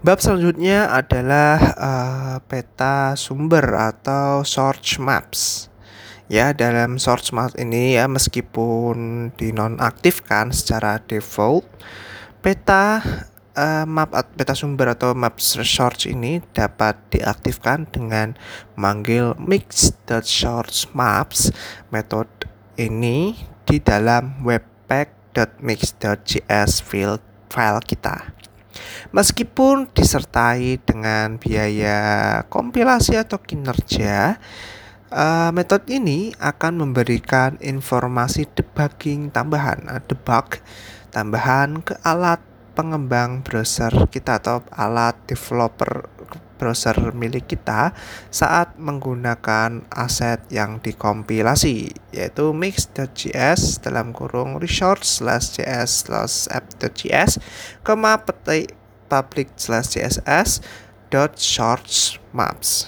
Bab selanjutnya adalah uh, peta sumber atau source maps. Ya, dalam source maps ini ya meskipun dinonaktifkan secara default, peta uh, map peta sumber atau map source ini dapat diaktifkan dengan manggil mix.source_maps. Metode ini di dalam webpack.mix.js file file kita. Meskipun disertai dengan biaya kompilasi atau kinerja, uh, metode ini akan memberikan informasi debugging tambahan, uh, debug tambahan ke alat pengembang browser kita atau alat developer browser milik kita saat menggunakan aset yang dikompilasi yaitu mix.js dalam kurung resource slash js slash app.js koma petik public slash css dot source maps